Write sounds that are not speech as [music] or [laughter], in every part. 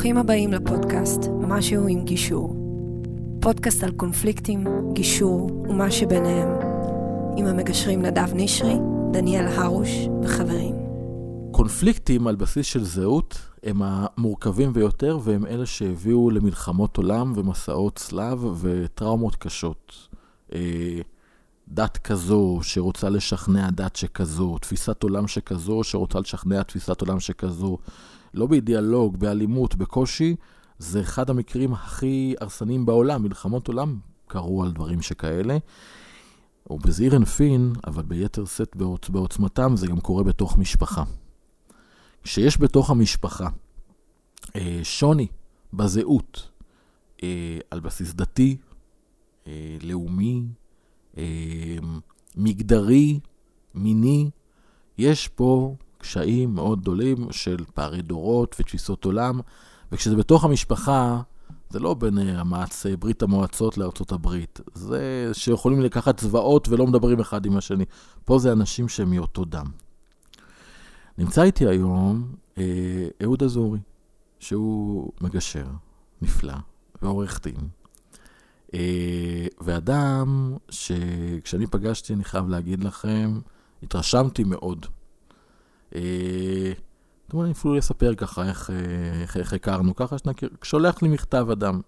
ברוכים הבאים לפודקאסט משהו עם גישור. פודקאסט על קונפליקטים, גישור ומה שביניהם, עם המגשרים נדב נשרי, דניאל הרוש וחברים. קונפליקטים על בסיס של זהות הם המורכבים ביותר והם אלה שהביאו למלחמות עולם ומסעות צלב וטראומות קשות. אה, דת כזו שרוצה לשכנע דת שכזו, תפיסת עולם שכזו שרוצה לשכנע תפיסת עולם שכזו, לא באידיאלוג, באלימות, בקושי, זה אחד המקרים הכי הרסניים בעולם. מלחמות עולם קרו על דברים שכאלה. או בזעיר אנפין, אבל ביתר שאת בעוצ... בעוצמתם, זה גם קורה בתוך משפחה. כשיש בתוך המשפחה אה, שוני בזהות, אה, על בסיס דתי, אה, לאומי, אה, מגדרי, מיני, יש פה קשיים מאוד גדולים של פערי דורות ותפיסות עולם, וכשזה בתוך המשפחה, זה לא בין אה, המעצ... ברית המועצות לארצות הברית. זה שיכולים לקחת צבאות ולא מדברים אחד עם השני. פה זה אנשים שהם מאותו דם. נמצא איתי היום אה, אהוד אזורי, שהוא מגשר נפלא ועורך דין. אה, ואדם שכשאני פגשתי, אני חייב להגיד לכם, התרשמתי מאוד. אה, אתם יכולים אפילו לספר ככה איך, אה, איך, איך הכרנו, ככה שנכיר, שולח לי מכתב אדם.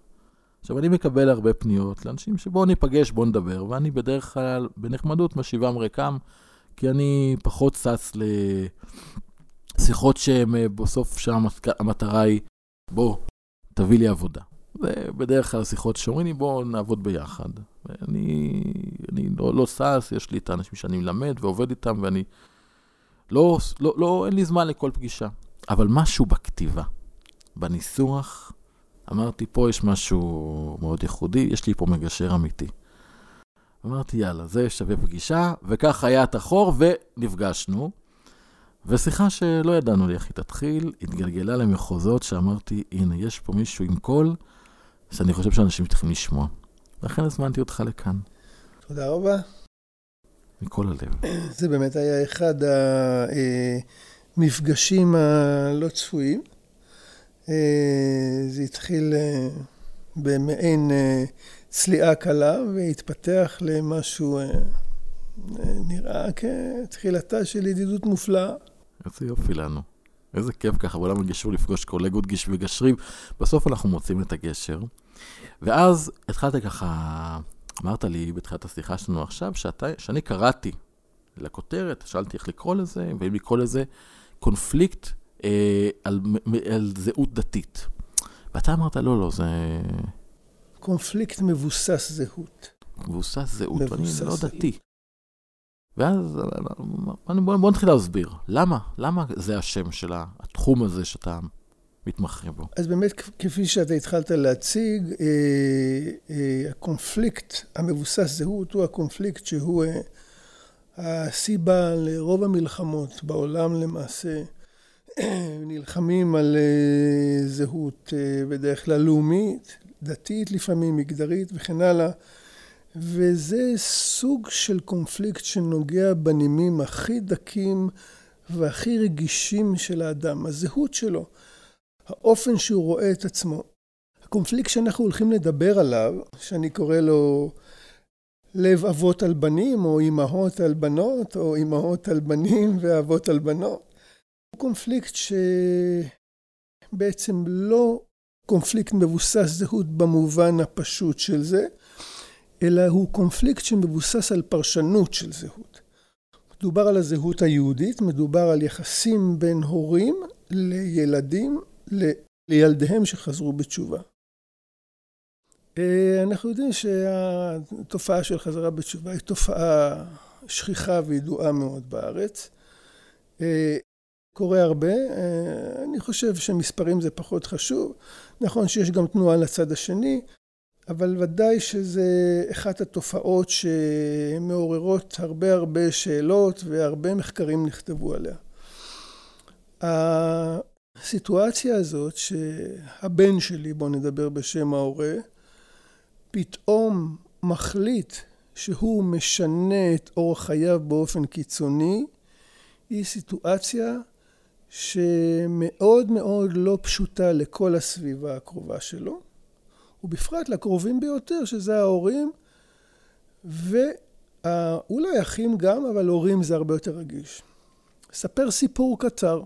עכשיו, אני מקבל הרבה פניות לאנשים שבואו ניפגש, בואו נדבר, ואני בדרך כלל, בנחמדות, משיבם ריקם, כי אני פחות שש לשיחות שהן אה, בסוף שהמטרה היא, בוא, תביא לי עבודה. זה בדרך כלל שיחות שאומרים לי, בואו נעבוד ביחד. אני, אני לא, לא שש, יש לי את האנשים שאני מלמד ועובד איתם, ואני לא, לא, לא, אין לי זמן לכל פגישה. אבל משהו בכתיבה, בניסוח, אמרתי, פה יש משהו מאוד ייחודי, יש לי פה מגשר אמיתי. אמרתי, יאללה, זה שווה פגישה, וכך היה את החור, ונפגשנו. ושיחה שלא ידענו לי איך היא תתחיל, התגלגלה למחוזות שאמרתי, הנה, יש פה מישהו עם קול, שאני חושב שאנשים צריכים לשמוע. לכן הזמנתי אותך לכאן. תודה רבה. מכל הלב. [clears throat] זה באמת היה אחד המפגשים הלא צפויים. אה, זה התחיל אה, במעין אה, צליעה קלה והתפתח למשהו נראה כתחילתה של ידידות מופלאה. איזה יופי לנו. איזה כיף ככה בעולם הגישור לפגוש קולגות גיש וגשרים. בסוף אנחנו מוצאים את הגשר. ואז התחלת ככה אמרת לי בתחילת השיחה שלנו עכשיו, שאתה, שאני קראתי לכותרת, שאלתי איך לקרוא לזה, ואם לקרוא לזה קונפליקט אה, על, על זהות דתית. ואתה אמרת, לא, לא, זה... קונפליקט מבוסס זהות. מבוסס זהות, מבוסס ואני לא דתי. ואז בוא, בוא נתחיל להסביר, למה? למה זה השם של התחום הזה שאתה מתמחה בו. אז באמת, כפי שאתה התחלת להציג, אה, אה, הקונפליקט המבוסס זהות הוא הקונפליקט שהוא אה, הסיבה לרוב המלחמות בעולם למעשה. [clears throat] נלחמים על זהות בדרך כלל לאומית, דתית לפעמים, מגדרית וכן הלאה. וזה סוג של קונפליקט שנוגע בנימים הכי דקים והכי רגישים של האדם, הזהות שלו. האופן שהוא רואה את עצמו. הקונפליקט שאנחנו הולכים לדבר עליו, שאני קורא לו לב אבות על בנים, או אימהות על בנות, או אימהות על בנים ואבות על בנות, הוא קונפליקט שבעצם לא קונפליקט מבוסס זהות במובן הפשוט של זה, אלא הוא קונפליקט שמבוסס על פרשנות של זהות. מדובר על הזהות היהודית, מדובר על יחסים בין הורים לילדים לילדיהם שחזרו בתשובה. אה, אנחנו יודעים שהתופעה של חזרה בתשובה היא תופעה שכיחה וידועה מאוד בארץ. אה, קורה הרבה, אה, אני חושב שמספרים זה פחות חשוב. נכון שיש גם תנועה לצד השני, אבל ודאי שזה אחת התופעות שמעוררות הרבה הרבה שאלות והרבה מחקרים נכתבו עליה. הסיטואציה הזאת שהבן שלי, בוא נדבר בשם ההורה, פתאום מחליט שהוא משנה את אורח חייו באופן קיצוני, היא סיטואציה שמאוד מאוד לא פשוטה לכל הסביבה הקרובה שלו, ובפרט לקרובים ביותר, שזה ההורים, ואולי אחים גם, אבל הורים זה הרבה יותר רגיש. אספר סיפור קצר,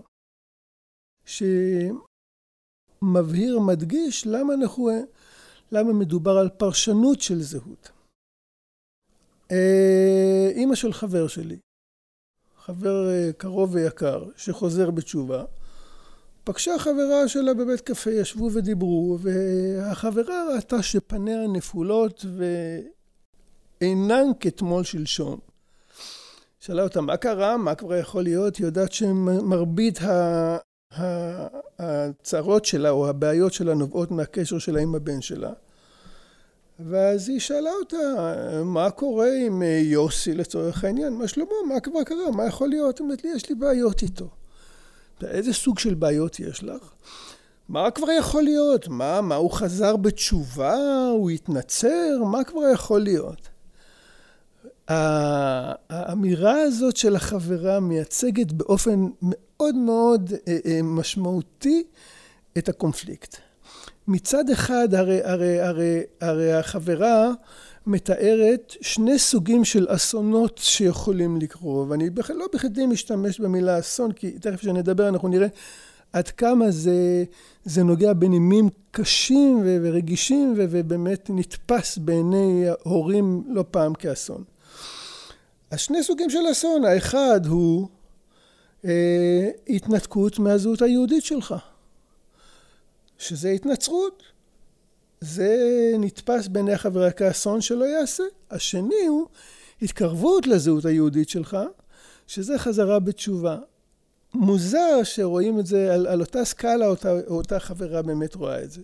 שמבהיר, מדגיש, למה אנחנו, למה מדובר על פרשנות של זהות. אה, אימא של חבר שלי, חבר אה, קרוב ויקר, שחוזר בתשובה, פגשה חברה שלה בבית קפה, ישבו ודיברו, והחברה ראתה שפניה נפולות ואינן כתמול שלשום. שאלה אותה, מה קרה? מה כבר יכול להיות? היא יודעת שמרבית הצרות שלה או הבעיות שלה נובעות מהקשר שלה עם הבן שלה. ואז היא שאלה אותה, מה קורה עם יוסי לצורך העניין? מה שלמה? מה כבר קרה? מה יכול להיות? היא אומרת לי, יש לי בעיות איתו. איזה סוג של בעיות יש לך? מה כבר יכול להיות? מה, מה, הוא חזר בתשובה? הוא התנצר? מה כבר יכול להיות? האמירה הזאת של החברה מייצגת באופן מאוד מאוד אה, אה, משמעותי את הקונפליקט. מצד אחד, הרי, הרי, הרי, הרי החברה מתארת שני סוגים של אסונות שיכולים לקרות, ואני לא בכדי משתמש במילה אסון, כי תכף כשנדבר אנחנו נראה עד כמה זה, זה נוגע בנימים קשים ורגישים ובאמת נתפס בעיני הורים לא פעם כאסון. אז שני סוגים של אסון, האחד הוא התנתקות מהזהות היהודית שלך. שזה התנצרות. זה נתפס בעיני חברי כאסון שלא יעשה. השני הוא התקרבות לזהות היהודית שלך, שזה חזרה בתשובה. מוזר שרואים את זה על, על אותה סקאלה, אותה, אותה חברה באמת רואה את זה.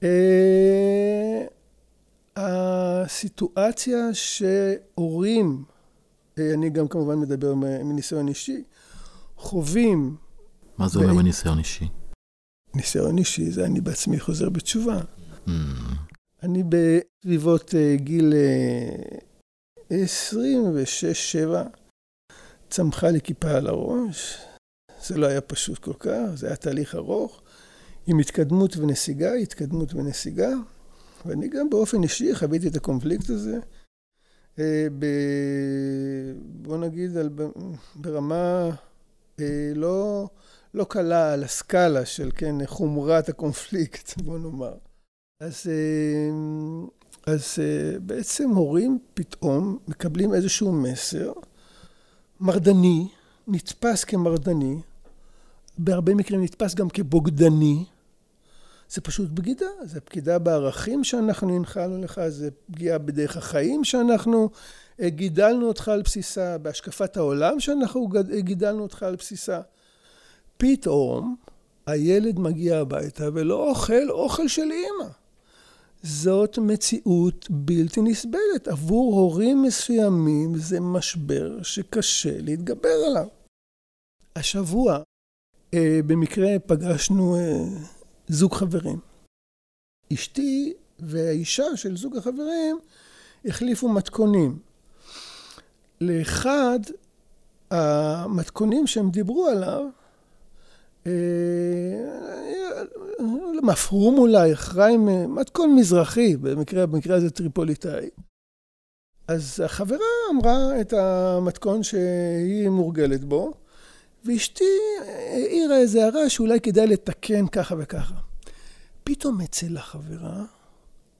Uh, הסיטואציה שהורים, אה, אני גם כמובן מדבר מניסיון אישי, חווים... מה זה אומר מניסיון אישי? ניסיון אישי זה אני בעצמי חוזר בתשובה. Mm. אני בסביבות uh, גיל uh, 26-7, צמחה לי כיפה על הראש. זה לא היה פשוט כל כך, זה היה תהליך ארוך, עם התקדמות ונסיגה, התקדמות ונסיגה. ואני גם באופן אישי חוויתי את הקונפליקט הזה. Uh, ב... בוא נגיד, על... ברמה uh, לא... לא קלה על הסקאלה של, כן, חומרת הקונפליקט, [laughs] בוא נאמר. אז, אה, אז אה, בעצם הורים פתאום מקבלים איזשהו מסר מרדני, נתפס כמרדני, בהרבה מקרים נתפס גם כבוגדני. זה פשוט בגידה, זה פגידה בערכים שאנחנו הנחלנו לך, זה פגיעה בדרך החיים שאנחנו אה, גידלנו אותך על בסיסה, בהשקפת העולם שאנחנו גידלנו אותך על בסיסה. פתאום הילד מגיע הביתה ולא אוכל אוכל של אימא. זאת מציאות בלתי נסבלת. עבור הורים מסוימים זה משבר שקשה להתגבר עליו. השבוע אה, במקרה פגשנו אה, זוג חברים. אשתי והאישה של זוג החברים החליפו מתכונים. לאחד המתכונים שהם דיברו עליו מפרום אולי, חיים, מתכון מזרחי, במקרה, במקרה הזה טריפוליטאי. אז החברה אמרה את המתכון שהיא מורגלת בו, ואשתי העירה איזה הערה שאולי כדאי לתקן ככה וככה. פתאום אצל החברה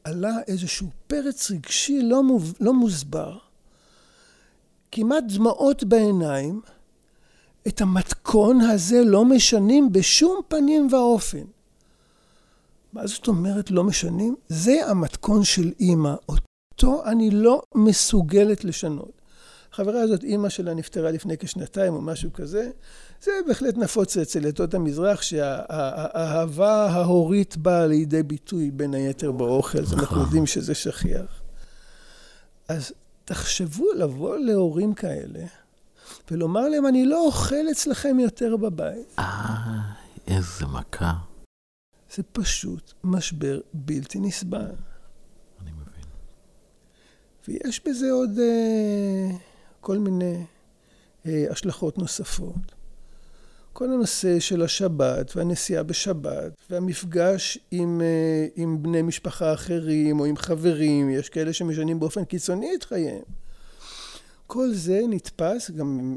עלה איזשהו פרץ רגשי לא, מוב, לא מוסבר, כמעט דמעות בעיניים, את המתכון הזה לא משנים בשום פנים ואופן. מה זאת אומרת לא משנים? זה המתכון של אימא, אותו אני לא מסוגלת לשנות. החברה הזאת, אימא שלה נפטרה לפני כשנתיים או משהו כזה. זה בהחלט נפוץ אצל עדות המזרח, שהאהבה ההורית באה לידי ביטוי בין היתר באוכל, אז אנחנו נכון. יודעים שזה שכיח. אז תחשבו לבוא להורים כאלה, ולומר להם, אני לא אוכל אצלכם יותר בבית. אה, איזה מכה. זה פשוט משבר בלתי נסבל. אני מבין. ויש בזה עוד אה, כל מיני אה, השלכות נוספות. כל הנושא של השבת והנסיעה בשבת והמפגש עם, אה, עם בני משפחה אחרים או עם חברים, יש כאלה שמשנים באופן קיצוני את חייהם. כל זה נתפס, גם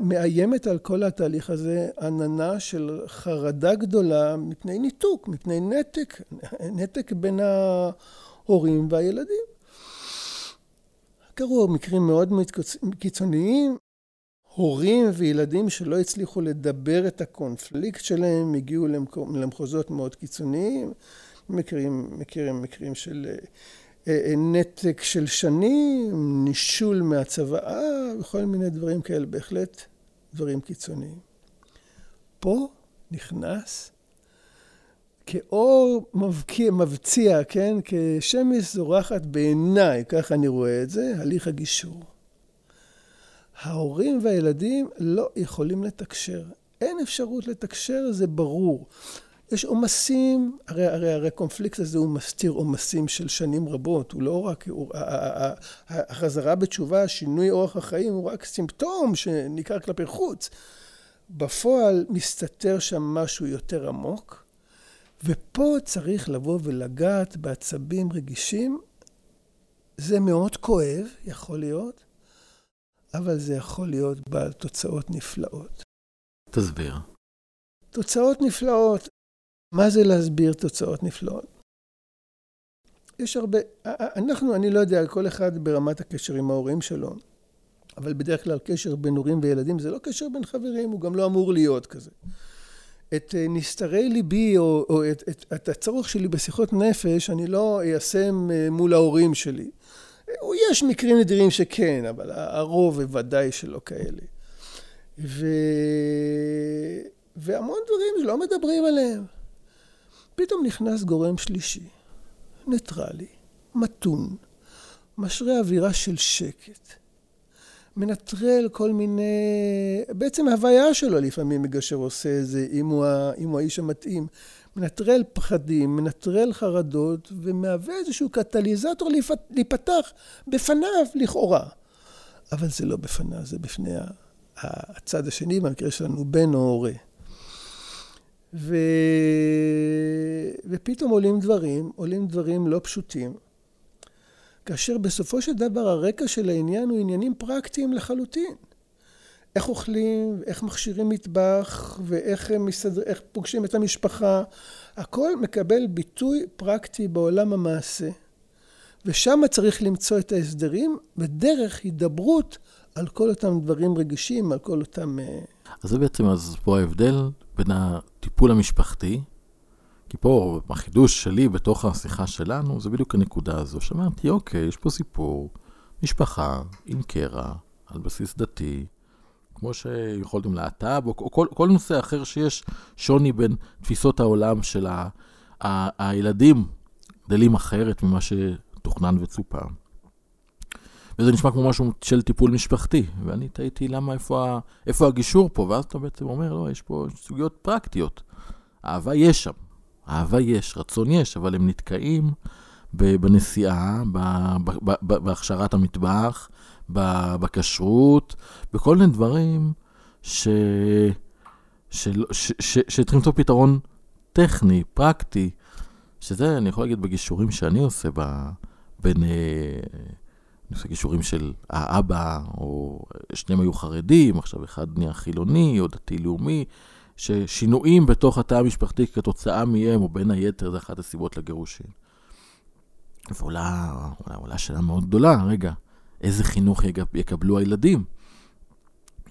מאיימת על כל התהליך הזה עננה של חרדה גדולה מפני ניתוק, מפני נתק, נתק בין ההורים והילדים. קרו מקרים מאוד קיצוניים, הורים וילדים שלא הצליחו לדבר את הקונפליקט שלהם, הגיעו למחוזות מאוד קיצוניים, מכירים, מכירים מקרים של אה, אה, נתק של שנים, נישול מהצוואה וכל מיני דברים כאלה, בהחלט דברים קיצוניים. פה נכנס כאור מבקיע, מבציע, כן? כשמש זורחת בעיניי, ככה אני רואה את זה, הליך הגישור. ההורים והילדים לא יכולים לתקשר. אין אפשרות לתקשר, זה ברור. יש עומסים, הרי, הרי, הרי הקונפליקט הזה הוא מסתיר עומסים של שנים רבות, הוא לא רק, הוא, החזרה בתשובה, שינוי אורח החיים, הוא רק סימפטום שניכר כלפי חוץ. בפועל מסתתר שם משהו יותר עמוק, ופה צריך לבוא ולגעת בעצבים רגישים. זה מאוד כואב, יכול להיות, אבל זה יכול להיות בעל תוצאות נפלאות. תסביר. תוצאות נפלאות. מה זה להסביר תוצאות נפלאות? יש הרבה, אנחנו, אני לא יודע, כל אחד ברמת הקשר עם ההורים שלו, אבל בדרך כלל קשר בין הורים וילדים זה לא קשר בין חברים, הוא גם לא אמור להיות כזה. את אה, נסתרי ליבי, או, או את, את, את הצורך שלי בשיחות נפש, אני לא איישם אה, מול ההורים שלי. יש מקרים נדירים שכן, אבל הרוב בוודאי שלא כאלה. ו... והמון דברים שלא מדברים עליהם. פתאום נכנס גורם שלישי, ניטרלי, מתון, משרה אווירה של שקט. מנטרל כל מיני... בעצם ההוויה שלו לפעמים מגשר עושה את זה, אם הוא, אם הוא האיש המתאים. מנטרל פחדים, מנטרל חרדות, ומהווה איזשהו קטליזטור להיפתח בפניו לכאורה. אבל זה לא בפניו, זה בפני הצד השני, במקרה שלנו בן או הורה. ו... ופתאום עולים דברים, עולים דברים לא פשוטים, כאשר בסופו של דבר הרקע של העניין הוא עניינים פרקטיים לחלוטין. איך אוכלים, איך מכשירים מטבח, ואיך מסדר, פוגשים את המשפחה. הכל מקבל ביטוי פרקטי בעולם המעשה. ושם צריך למצוא את ההסדרים בדרך הידברות על כל אותם דברים רגישים, על כל אותם... אה, אז זה בעצם, אז פה ההבדל בין הטיפול המשפחתי, כי פה, החידוש שלי בתוך השיחה שלנו, זה בדיוק הנקודה הזו, שאמרתי, אוקיי, יש פה סיפור, משפחה עם קרע, על בסיס דתי, כמו שיכולתם להט"ב, או, כל, כל נושא אחר שיש שוני בין תפיסות העולם של ה, ה, הילדים, גדלים אחרת ממה שתוכנן וצופה. וזה נשמע כמו משהו של טיפול משפחתי, ואני תהיתי למה, איפה, איפה הגישור פה, ואז אתה בעצם אומר, לא, יש פה סוגיות פרקטיות. אהבה יש שם, אהבה יש, רצון יש, אבל הם נתקעים בנסיעה, בהכשרת המטבח, בכשרות, בכל מיני דברים ש... שצריכים למצוא פתרון טכני, פרקטי, שזה, אני יכול להגיד, בגישורים שאני עושה ב... בין... אה, אני עושה גישורים של האבא, או שניהם היו חרדים, עכשיו אחד נהיה חילוני או דתי-לאומי, ששינויים בתוך התא המשפחתי כתוצאה מהם, או בין היתר, זה אחת הסיבות לגירושים. ועולה עולה שאלה מאוד גדולה, רגע, איזה חינוך יקבלו הילדים.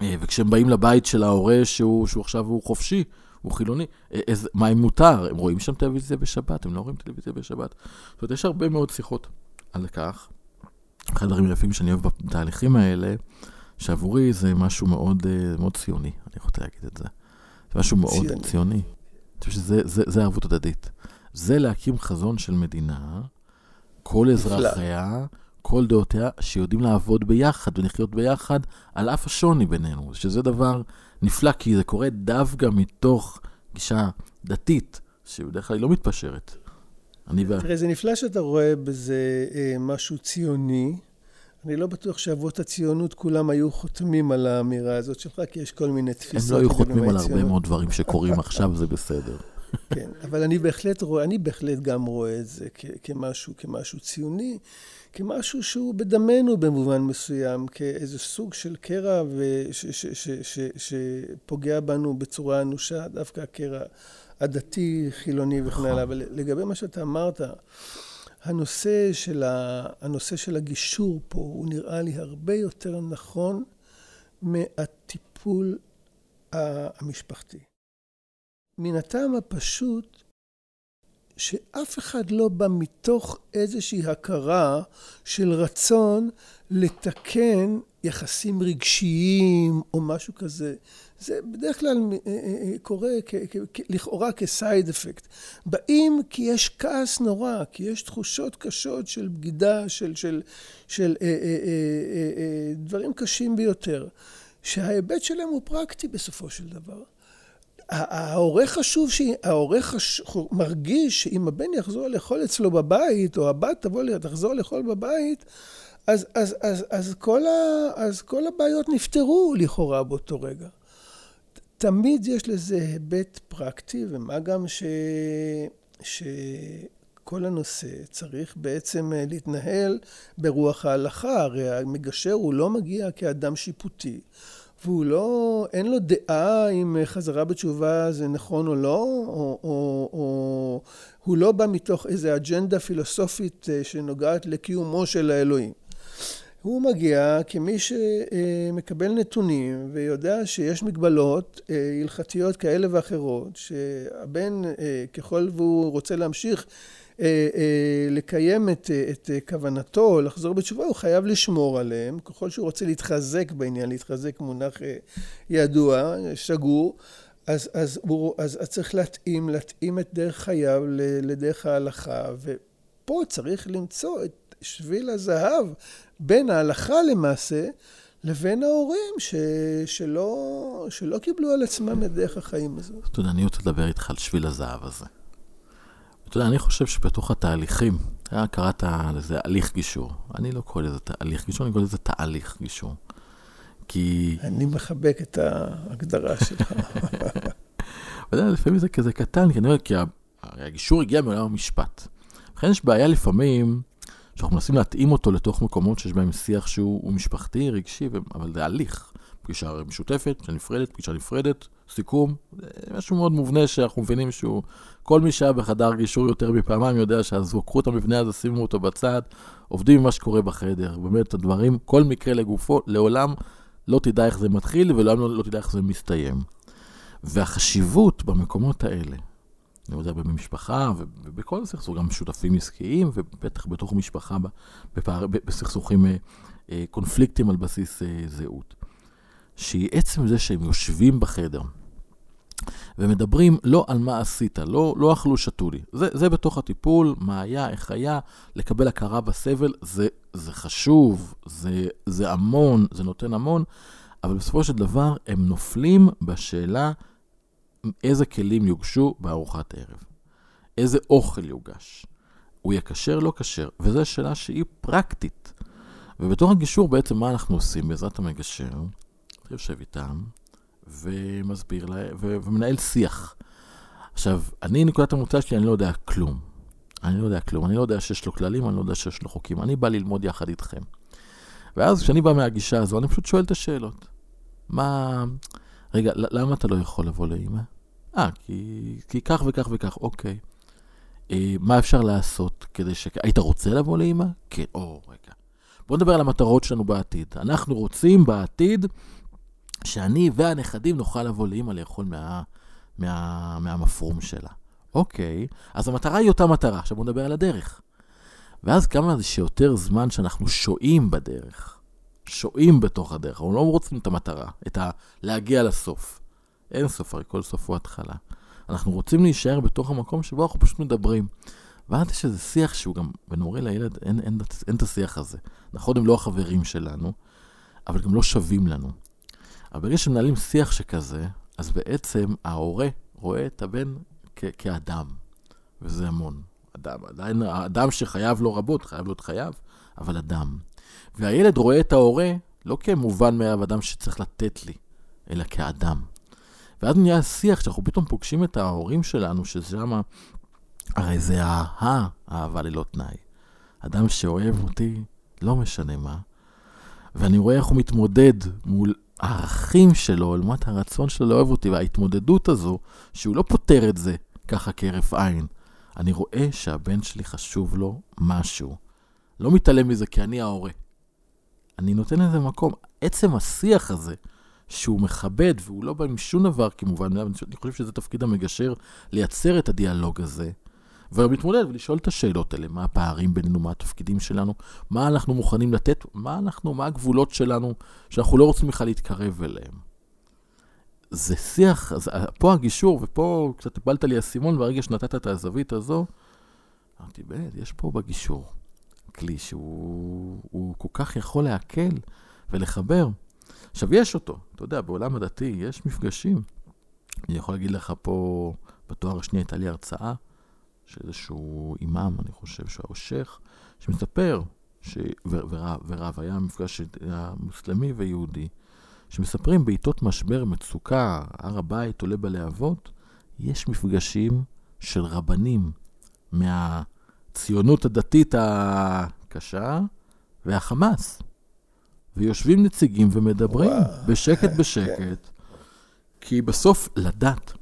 אה, וכשהם באים לבית של ההורה שהוא, שהוא עכשיו הוא חופשי, הוא חילוני, אה, איזה, מה אם מותר? הם רואים שם טלוויזיה בשבת, הם לא רואים טלוויזיה בשבת. זאת אומרת, יש הרבה מאוד שיחות על כך. אחד הדברים היפים שאני אוהב בתהליכים האלה, שעבורי זה משהו מאוד, אה, מאוד ציוני, אני רוצה להגיד את זה. זה משהו מאוד ציוני. ציוני. אני חושב שזה זה, זה ערבות הדדית. זה להקים חזון של מדינה, כל אזרחיה, כל דעותיה, שיודעים לעבוד ביחד ולחיות ביחד, על אף השוני בינינו, שזה דבר נפלא, כי זה קורה דווקא מתוך גישה דתית, שבדרך כלל היא לא מתפשרת. אני תראה, זה נפלא שאתה רואה בזה אה, משהו ציוני, אני לא בטוח שאבות הציונות כולם היו חותמים על האמירה הזאת שלך, כי יש כל מיני תפיסות. הם לא היו חותמים על הרבה מאוד דברים שקורים עכשיו, זה בסדר. [laughs] כן, אבל אני בהחלט רואה, אני בהחלט גם רואה את זה כמשהו, כמשהו ציוני, כמשהו שהוא בדמנו במובן מסוים, כאיזה סוג של קרע שפוגע בנו בצורה אנושה, דווקא הקרע הדתי, חילוני וכן הלאה. נכון. אבל לגבי מה שאתה אמרת, הנושא של, ה, הנושא של הגישור פה, הוא נראה לי הרבה יותר נכון מהטיפול המשפחתי. מן הטעם הפשוט שאף אחד לא בא מתוך איזושהי הכרה של רצון לתקן יחסים רגשיים או משהו כזה. זה בדרך כלל אה, אה, אה, קורה לכאורה כסייד אפקט. באים כי יש כעס נורא, כי יש תחושות קשות של בגידה, של, של, של אה, אה, אה, אה, דברים קשים ביותר, שההיבט שלהם הוא פרקטי בסופו של דבר. ההורה חשוב, ההורה. מרגיש שאם הבן יחזור לאכול אצלו בבית, או הבת תבוא, תחזור לאכול בבית, אז, אז, אז, אז, כל ה, אז כל הבעיות נפתרו לכאורה באותו רגע. תמיד יש לזה היבט פרקטי, ומה גם ש... שכל הנושא צריך בעצם להתנהל ברוח ההלכה, הרי המגשר הוא לא מגיע כאדם שיפוטי. והוא לא, אין לו דעה אם חזרה בתשובה זה נכון או לא, או, או, או הוא לא בא מתוך איזו אג'נדה פילוסופית אה, שנוגעת לקיומו של האלוהים. הוא מגיע כמי שמקבל נתונים ויודע שיש מגבלות אה, הלכתיות כאלה ואחרות, שהבן אה, ככל והוא רוצה להמשיך אה, לקיים את, את כוונתו, לחזור בתשובה, הוא חייב לשמור עליהם, ככל שהוא רוצה להתחזק בעניין, להתחזק מונח ידוע, שגור, אז, אז, הוא, אז, אז צריך להתאים, להתאים את דרך חייו לדרך ההלכה, ופה צריך למצוא את שביל הזהב בין ההלכה למעשה לבין ההורים ש... שלא... שלא קיבלו על עצמם את דרך החיים הזאת. אתה יודע, אני רוצה לדבר איתך על שביל הזהב הזה. אתה יודע, אני חושב שבתוך התהליכים, אתה קראת לזה הליך גישור. אני לא קורא לזה תהליך גישור, אני קורא לזה תהליך גישור. כי... אני מחבק את ההגדרה שלך. [laughs] אתה יודע, לפעמים זה כזה קטן, כי אני אומר, כי הגישור הגיע מעולם המשפט. לכן יש בעיה לפעמים שאנחנו מנסים להתאים אותו לתוך מקומות שיש בהם שיח שהוא משפחתי, רגשי, אבל זה הליך. פגישה משותפת, פגישה נפרדת, פגישה נפרדת, סיכום, זה משהו מאוד מובנה שאנחנו מבינים שהוא, כל מי שהיה בחדר גישור יותר מפעמיים יודע שעזבו, קחו את המבנה הזה, שימו אותו בצד, עובדים עם מה שקורה בחדר. באמת, הדברים, כל מקרה לגופו, לעולם לא תדע איך זה מתחיל ולעולם לא, לא תדע איך זה מסתיים. והחשיבות במקומות האלה, אני יודע, במשפחה ובכל סכסוך, גם שותפים עסקיים, ובטח בתוך משפחה, בפער, בסכסוכים, אה, אה, קונפליקטים על בסיס אה, זהות. שהיא עצם זה שהם יושבים בחדר ומדברים לא על מה עשית, לא, לא אכלו, שתו לי. זה, זה בתוך הטיפול, מה היה, איך היה, לקבל הכרה בסבל, זה, זה חשוב, זה, זה המון, זה נותן המון, אבל בסופו של דבר הם נופלים בשאלה איזה כלים יוגשו בארוחת ערב, איזה אוכל יוגש. הוא יהיה כשר, לא כשר, וזו שאלה שהיא פרקטית. ובתור הגישור בעצם מה אנחנו עושים בעזרת המגשר? אתה יושב איתם ומסביר להם, ו- ומנהל שיח. עכשיו, אני, נקודת המוצא שלי, אני לא יודע כלום. אני לא יודע כלום, אני לא יודע שיש לו כללים, אני לא יודע שיש לו חוקים. אני בא ללמוד יחד איתכם. ואז כשאני בא מהגישה הזו, אני פשוט שואל את השאלות. מה... רגע, למה אתה לא יכול לבוא לאמא? אה, כי, כי כך וכך וכך, אוקיי. אה, מה אפשר לעשות כדי ש... היית רוצה לבוא לאמא? כן, או, רגע. בואו נדבר על המטרות שלנו בעתיד. אנחנו רוצים בעתיד שאני והנכדים נוכל לבוא לאמא לאכול מה, מה, מהמפרום שלה. אוקיי, אז המטרה היא אותה מטרה. עכשיו בואו נדבר על הדרך. ואז כמה זה שיותר זמן שאנחנו שוהים בדרך. שוהים בתוך הדרך, אנחנו לא רוצים את המטרה, את ה... להגיע לסוף. אין סוף, הרי כל סוף הוא התחלה. אנחנו רוצים להישאר בתוך המקום שבו אנחנו פשוט מדברים. ואז יש איזה שיח שהוא גם, בין הורה לילד, אין, אין, אין, אין את השיח הזה. נכון, הם לא החברים שלנו, אבל גם לא שווים לנו. אבל ברגע שמנהלים שיח שכזה, אז בעצם ההורה רואה את הבן כ- כאדם, וזה המון. אדם, עדיין, האדם שחייב לו רבות, חייב להיות חייב, אבל אדם. והילד רואה את ההורה לא כמובן מאליו אדם שצריך לתת לי, אלא כאדם. ואז נהיה שיח שאנחנו פתאום פוגשים את ההורים שלנו, ששם, הרי זה האהבה ללא תנאי. אדם שאוהב אותי, לא משנה מה, ואני רואה איך הוא מתמודד מול הערכים שלו, לעומת הרצון שלו לאוהב אותי, וההתמודדות הזו, שהוא לא פותר את זה ככה כהרף עין. אני רואה שהבן שלי חשוב לו משהו. לא מתעלם מזה כי אני ההורה. אני נותן לזה מקום. עצם השיח הזה, שהוא מכבד והוא לא בא עם שום דבר כמובן אני חושב שזה תפקיד המגשר לייצר את הדיאלוג הזה, ולהתמודד ולשאול את השאלות האלה, מה הפערים בינינו, מה התפקידים שלנו, מה אנחנו מוכנים לתת, מה אנחנו, מה הגבולות שלנו, שאנחנו לא רוצים בכלל להתקרב אליהם. זה שיח, אז פה הגישור, ופה קצת הפלת לי אסימון, ברגע שנתת את הזווית הזו, אמרתי, באמת, יש פה בגישור כלי שהוא כל כך יכול להקל ולחבר. עכשיו, יש אותו, אתה יודע, בעולם הדתי יש מפגשים. אני יכול להגיד לך פה, בתואר השני הייתה לי הרצאה של איזשהו אימאם, אני חושב שהוא שייח, שמספר, ש... ורב, ורב, היה מפגש מוסלמי ויהודי, שמספרים בעיתות משבר, מצוקה, הר הבית עולה בלהבות, יש מפגשים של רבנים מהציונות הדתית הקשה והחמאס. ויושבים נציגים ומדברים וואו. בשקט בשקט, כי בסוף לדת,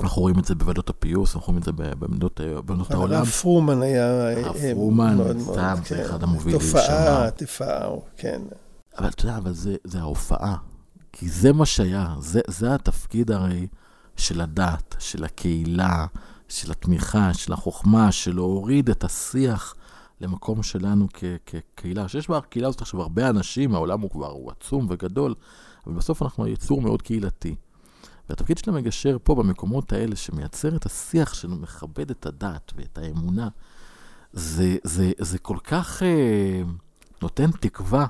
אנחנו רואים את זה בוועדות הפיוס, אנחנו רואים את זה במדינות העולם. הרב פרומן היה... הרב אה, פרומן, סתם, זה כן. אחד המובילים שם. תופעה, תופעה, כן. אבל אתה יודע, אבל זה, זה ההופעה. כי זה מה שהיה, זה, זה התפקיד הרי של הדת, של הקהילה, של התמיכה, של החוכמה, של להוריד את השיח למקום שלנו כקהילה. שיש בקהילה הזאת עכשיו הרבה אנשים, העולם הוא כבר הוא עצום וגדול, אבל בסוף אנחנו יצור מאוד קהילתי. והתפקיד של המגשר פה, במקומות האלה, שמייצר את השיח שמכבד את הדת ואת האמונה, זה, זה, זה כל כך אה, נותן תקווה,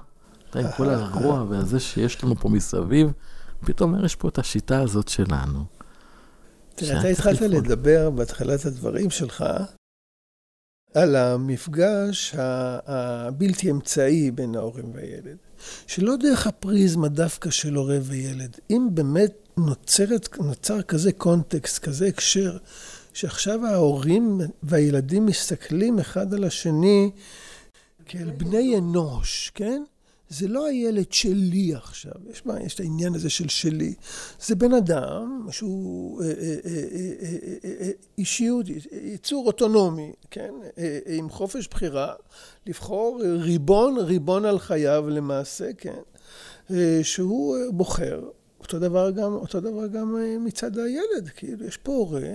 אתה עם כל הרוע והזה שיש לנו פה מסביב, פתאום יש פה את השיטה הזאת שלנו. תראה, אתה התחלת לדבר בהתחלת הדברים שלך על המפגש הבלתי אמצעי בין ההורים והילד, שלא דרך הפריזמה דווקא של הורה וילד. אם באמת נוצרת, נוצר כזה קונטקסט, כזה הקשר, שעכשיו ההורים והילדים מסתכלים אחד על השני כאל בני אנוש, כן? זה לא הילד שלי עכשיו, יש, מה, יש את העניין הזה של שלי. זה בן אדם שהוא אה, אה, אה, אישיות, יצור אוטונומי, כן? עם חופש בחירה, לבחור ריבון, ריבון על חייו למעשה, כן? שהוא בוחר. אותו דבר גם, אותו דבר גם מצד הילד, כאילו יש פה הורה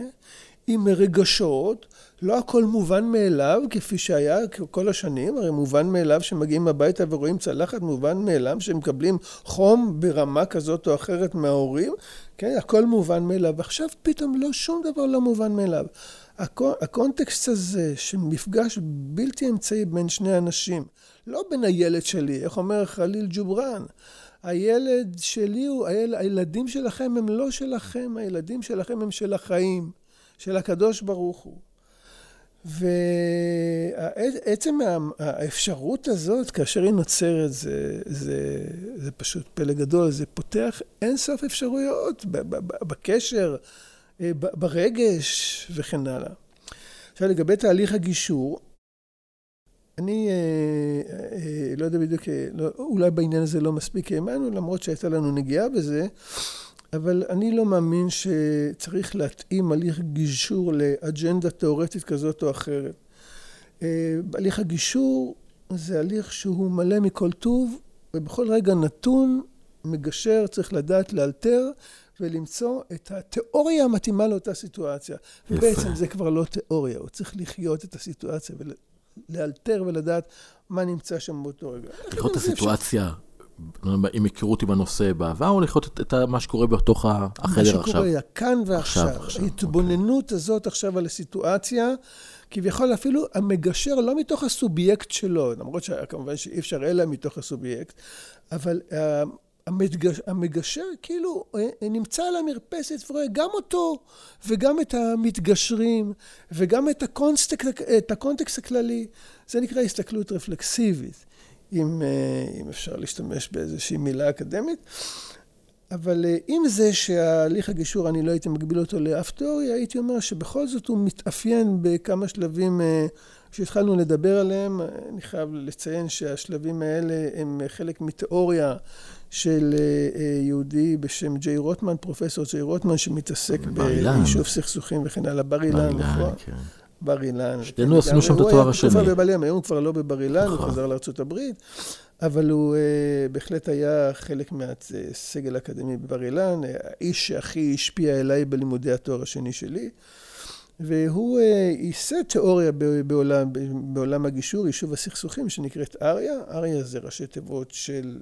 עם רגשות, לא הכל מובן מאליו, כפי שהיה כל השנים, הרי מובן מאליו שמגיעים הביתה ורואים צלחת, מובן מאליו שמקבלים חום ברמה כזאת או אחרת מההורים, כן, הכל מובן מאליו. עכשיו פתאום לא, שום דבר לא מובן מאליו. הקונטקסט הזה של מפגש בלתי אמצעי בין שני אנשים, לא בין הילד שלי, איך אומר חליל ג'ובראן, הילד שלי הוא, הילדים שלכם הם לא שלכם, הילדים שלכם הם של החיים. של הקדוש ברוך הוא. ועצם האפשרות הזאת, כאשר היא נוצרת, זה, זה, זה פשוט פלא גדול, זה פותח אין סוף אפשרויות בקשר, אה, ברגש וכן הלאה. עכשיו, לגבי תהליך הגישור, אני אה, אה, לא יודע בדיוק, לא, אולי בעניין הזה לא מספיק האמנו, למרות שהייתה לנו נגיעה בזה, אבל אני לא מאמין שצריך להתאים הליך גישור לאג'נדה תיאורטית כזאת או אחרת. אה, הליך הגישור זה הליך שהוא מלא מכל טוב, ובכל רגע נתון מגשר צריך לדעת לאלתר ולמצוא את התיאוריה המתאימה לאותה סיטואציה. יפה. ובעצם זה כבר לא תיאוריה, הוא צריך לחיות את הסיטואציה ולאלתר ולדעת מה נמצא שם באותו רגע. לחיות את הסיטואציה עם היכרות עם הנושא בעבר, או לחיות את, את מה שקורה בתוך החדר עכשיו? מה שקורה כאן ועכשיו. עכשיו, עכשיו ההתבוננות אוקיי. הזאת עכשיו על הסיטואציה, כביכול אפילו המגשר, לא מתוך הסובייקט שלו, למרות שכמובן שאי אפשר אלא מתוך הסובייקט, אבל אה, המגשר, המגשר כאילו אה, נמצא על המרפסת ורואה גם אותו וגם את המתגשרים וגם את הקונטקסט, את הקונטקסט הכללי. זה נקרא הסתכלות רפלקסיבית. אם, אה, אם אפשר להשתמש באיזושהי מילה אקדמית. אבל אה, עם זה שההליך הגישור, אני לא הייתי מגביל אותו לאף תיאוריה, הייתי אומר שבכל זאת הוא מתאפיין בכמה שלבים אה, שהתחלנו לדבר עליהם. אני חייב לציין שהשלבים האלה הם חלק מתיאוריה של יהודי בשם ג'יי רוטמן, פרופסור ג'יי רוטמן, שמתעסק ביישוב סכסוכים וכן הלאה. בר אילן, נכון? בר אילן. שנינו עשינו שם את התואר השני. הוא היה בבר היום הוא כבר לא בבר אילן, הוא נכון. חזר לארה"ב, אבל הוא uh, בהחלט היה חלק מהסגל האקדמי בבר אילן, האיש שהכי השפיע אליי בלימודי התואר השני שלי. והוא uh, ייסד תיאוריה בעולם, בעולם הגישור, יישוב הסכסוכים, שנקראת אריה. אריה זה ראשי תיבות של...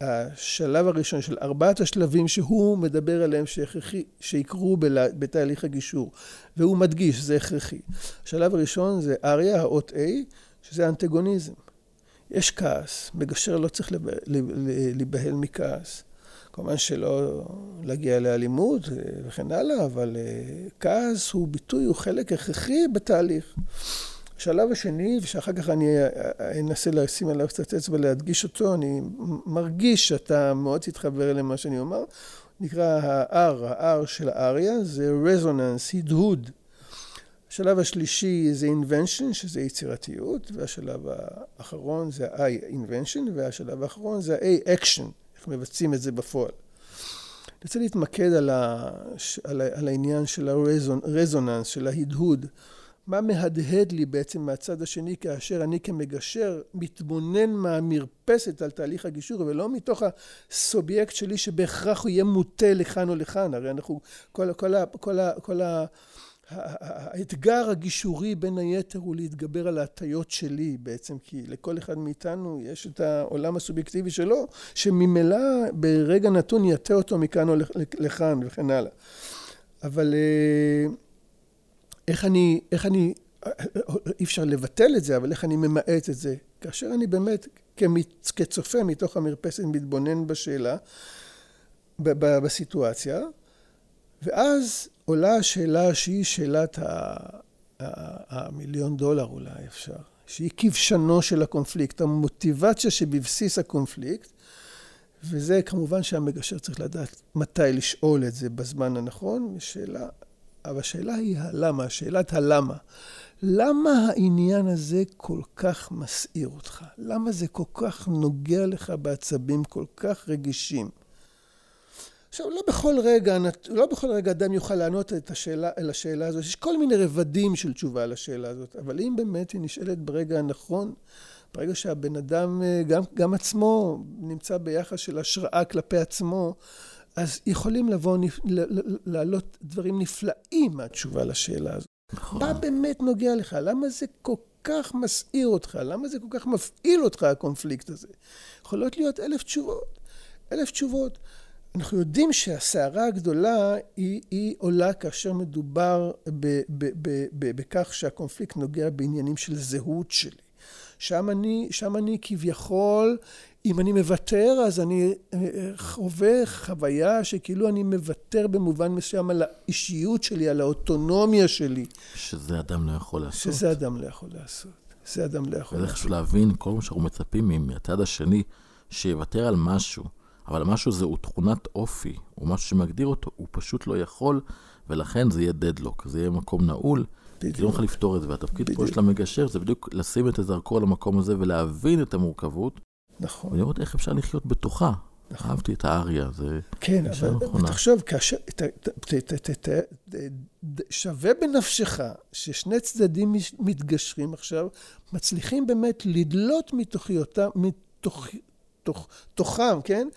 השלב הראשון של ארבעת השלבים שהוא מדבר עליהם שהכרחי, שיקרו בתהליך הגישור, והוא מדגיש, זה הכרחי. השלב הראשון זה אריה, האות A, שזה אנטגוניזם. יש כעס, מגשר לא צריך להיבהל מכעס. כמובן שלא להגיע לאלימות וכן הלאה, אבל אה, כעס הוא ביטוי, הוא חלק הכרחי בתהליך. השלב השני, ושאחר כך אני אנסה לשים עליו קצת אצבע להדגיש אותו, אני מרגיש שאתה מאוד תתחבר למה שאני אומר, נקרא ה-R, ה-R של האריה, זה רזוננס, הדהוד. השלב השלישי זה invention, שזה יצירתיות, והשלב האחרון זה ה-I, invention, והשלב האחרון זה ה-A, action, איך מבצעים את זה בפועל. אני רוצה להתמקד על, ה, על, ה, על העניין של הרזוננס, של ההדהוד. מה מהדהד לי בעצם מהצד השני כאשר אני כמגשר מתבונן מהמרפסת על תהליך הגישור ולא מתוך הסובייקט שלי שבהכרח הוא יהיה מוטה לכאן או לכאן הרי אנחנו כל, כל, כל, כל ה... האתגר הגישורי בין היתר הוא להתגבר על ההטיות שלי בעצם, כי לכל אחד מאיתנו יש את העולם הסובייקטיבי שלו, שממילא ברגע נתון יטה אותו מכאן או לכאן וכן הלאה. אבל אה, איך אני, איך אני, אי אפשר לבטל את זה, אבל איך אני ממעט את זה? כאשר אני באמת כצופה מתוך המרפסת מתבונן בשאלה, בסיטואציה, ואז עולה השאלה שהיא שאלת המיליון דולר אולי אפשר, שהיא כבשנו של הקונפליקט, המוטיבציה שבבסיס הקונפליקט, וזה כמובן שהמגשר צריך לדעת מתי לשאול את זה בזמן הנכון, שאלה אבל השאלה היא הלמה, שאלת הלמה. למה העניין הזה כל כך מסעיר אותך? למה זה כל כך נוגע לך בעצבים כל כך רגישים? עכשיו, לא בכל רגע, לא בכל רגע אדם יוכל לענות את השאלה, על השאלה הזאת. יש כל מיני רבדים של תשובה על השאלה הזאת, אבל אם באמת היא נשאלת ברגע הנכון, ברגע שהבן אדם, גם, גם עצמו, נמצא ביחס של השראה כלפי עצמו, אז יכולים לבוא, לעלות דברים נפלאים מהתשובה לשאלה הזאת. נכון. מה באמת נוגע לך? למה זה כל כך מסעיר אותך? למה זה כל כך מפעיל אותך, הקונפליקט הזה? יכולות להיות אלף תשובות. אלף תשובות. אנחנו יודעים שהסערה הגדולה היא, היא עולה כאשר מדובר ב, ב, ב, ב, בכך שהקונפליקט נוגע בעניינים של זהות שלי. שם אני, שם אני כביכול אם אני מוותר, אז אני אה, חווה חוויה שכאילו אני מוותר במובן מסוים על האישיות שלי, על האוטונומיה שלי. שזה אדם לא יכול לעשות. שזה אדם לא יכול לעשות. זה אדם לא יכול לעשות. וצריך להבין, כל מה שאנחנו מצפים מהצד השני, שיוותר על משהו, אבל משהו זה הוא תכונת אופי, הוא משהו שמגדיר אותו, הוא פשוט לא יכול, ולכן זה יהיה דדלוק, זה יהיה מקום נעול. בדיוק. כי לא נוכל לפתור את זה, והתפקיד פה של המגשר זה בדיוק לשים את הזרקור על המקום הזה ולהבין את המורכבות, נכון. ולראות איך אפשר לחיות בתוכה. נכון. אהבתי את האריה, זה כן, אבל נכונה. תחשוב, כאשר, ת, ת, ת, ת, ת, ת, שווה בנפשך ששני צדדים מתגשרים עכשיו, מצליחים באמת לדלות מתוכיותם, מתוך, תוך, תוכם, כן?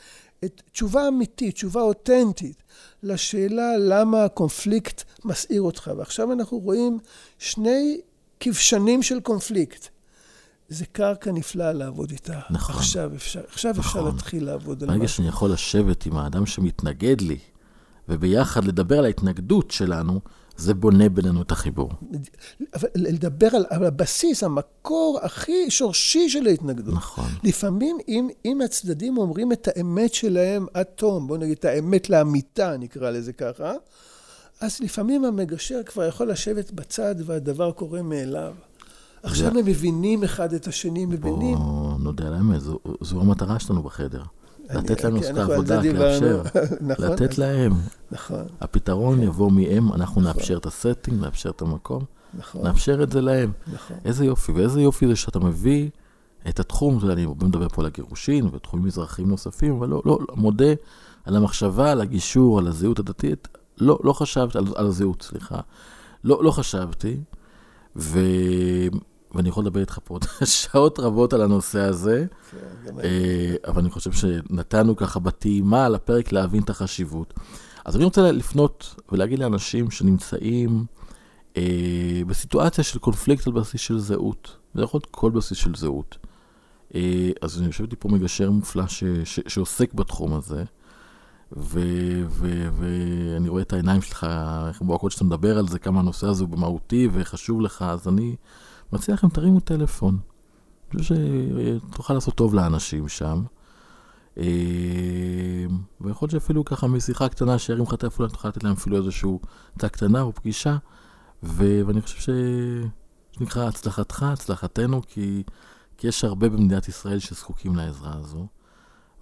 את תשובה אמיתית, תשובה אותנטית, לשאלה למה הקונפליקט מסעיר אותך. ועכשיו אנחנו רואים שני כבשנים של קונפליקט. זה קרקע נפלאה לעבוד איתה. נכון. עכשיו אפשר, עכשיו נכון. אפשר להתחיל לעבוד על משהו. ברגע שאני יכול לשבת עם האדם שמתנגד לי, וביחד לדבר על ההתנגדות שלנו, זה בונה בינינו את החיבור. אבל לדבר על, על הבסיס, המקור הכי שורשי של ההתנגדות. נכון. לפעמים, אם, אם הצדדים אומרים את האמת שלהם עד תום, בואו נגיד את האמת לאמיתה, נקרא לזה ככה, אז לפעמים המגשר כבר יכול לשבת בצד והדבר קורה מאליו. עכשיו הם מבינים אחד את השני, מבינים. בוא נודה על האמת, זו, זו המטרה שלנו בחדר. לתת להם זה העבודה, דיברנו. לאפשר. [laughs] נכון, לתת להם. נכון, הפתרון יבוא מהם, אנחנו נכון. נאפשר את הסטינג, נאפשר את המקום, נכון, נאפשר את זה להם. נכון. איזה יופי, ואיזה יופי זה שאתה מביא את התחום, אני מדבר פה על הגירושין ותחומים מזרחיים נוספים, אבל לא, לא, לא, מודה על המחשבה, על הגישור, על הזהות הדתית. לא, לא חשבתי, על, על הזהות, סליחה. לא, לא חשבתי, ו... ואני יכול לדבר איתך פה עוד [laughs] שעות רבות על הנושא הזה, כן. אה, אבל אני חושב שנתנו ככה בטעימה על הפרק להבין את החשיבות. אז אני רוצה לפנות ולהגיד לאנשים שנמצאים אה, בסיטואציה של קונפליקט על בסיס של זהות. זה יכול להיות כל בסיס של זהות. אה, אז אני יושב איתי פה מגשר מופלא ש, ש, שעוסק בתחום הזה, ואני רואה את העיניים שלך, איך בוהקות שאתה מדבר על זה, כמה הנושא הזה הוא במהותי וחשוב לך, אז אני מציע לכם, תרימו טלפון. אני חושב שתוכל לעשות טוב לאנשים שם. אה, ויכול להיות שאפילו ככה משיחה קטנה שירים לך טלפון, תוכל לתת להם אפילו איזושהי הצעה קטנה או פגישה. ואני חושב ש... שנקרא הצלחתך, הצלחתנו, כי, כי יש הרבה במדינת ישראל שזקוקים לעזרה הזו.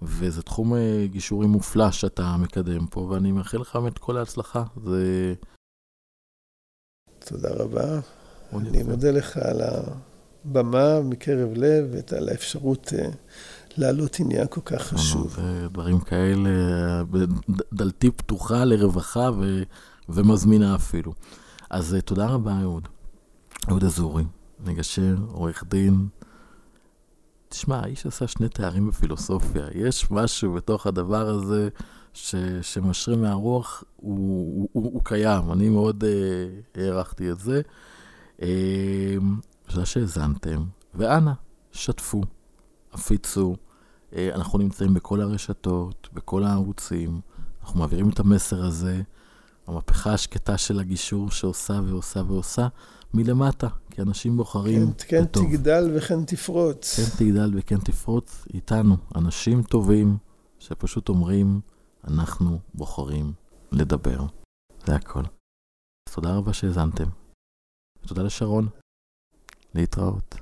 וזה תחום אה, גישורי מופלא שאתה מקדם פה, ואני מאחל לך באמת כל ההצלחה. זה... תודה רבה. אני. מודה לך על הבמה מקרב לב ועל האפשרות אה, להעלות עניין כל כך חשוב. זה דברים כאלה, ד- דלתי פתוחה לרווחה ו, ומזמינה אפילו. אז אה, תודה רבה, אהוד. אהוד אזורי, מגשר, עורך דין. תשמע, האיש עשה שני תארים בפילוסופיה. יש משהו בתוך הדבר הזה ש, שמשרה מהרוח, הוא, הוא, הוא, הוא קיים. אני מאוד אה, הערכתי את זה. תודה שהאזנתם, ואנא, שתפו, הפיצו. אה, אנחנו נמצאים בכל הרשתות, בכל הערוצים, אנחנו מעבירים את המסר הזה, המהפכה השקטה של הגישור שעושה ועושה ועושה, מלמטה, כי אנשים בוחרים כן, כן בטוב. תגדל וכן תפרוץ. כן תגדל וכן תפרוץ איתנו, אנשים טובים שפשוט אומרים, אנחנו בוחרים לדבר. זה הכל. אז תודה רבה שהאזנתם. ותודה לשרון. להתראות.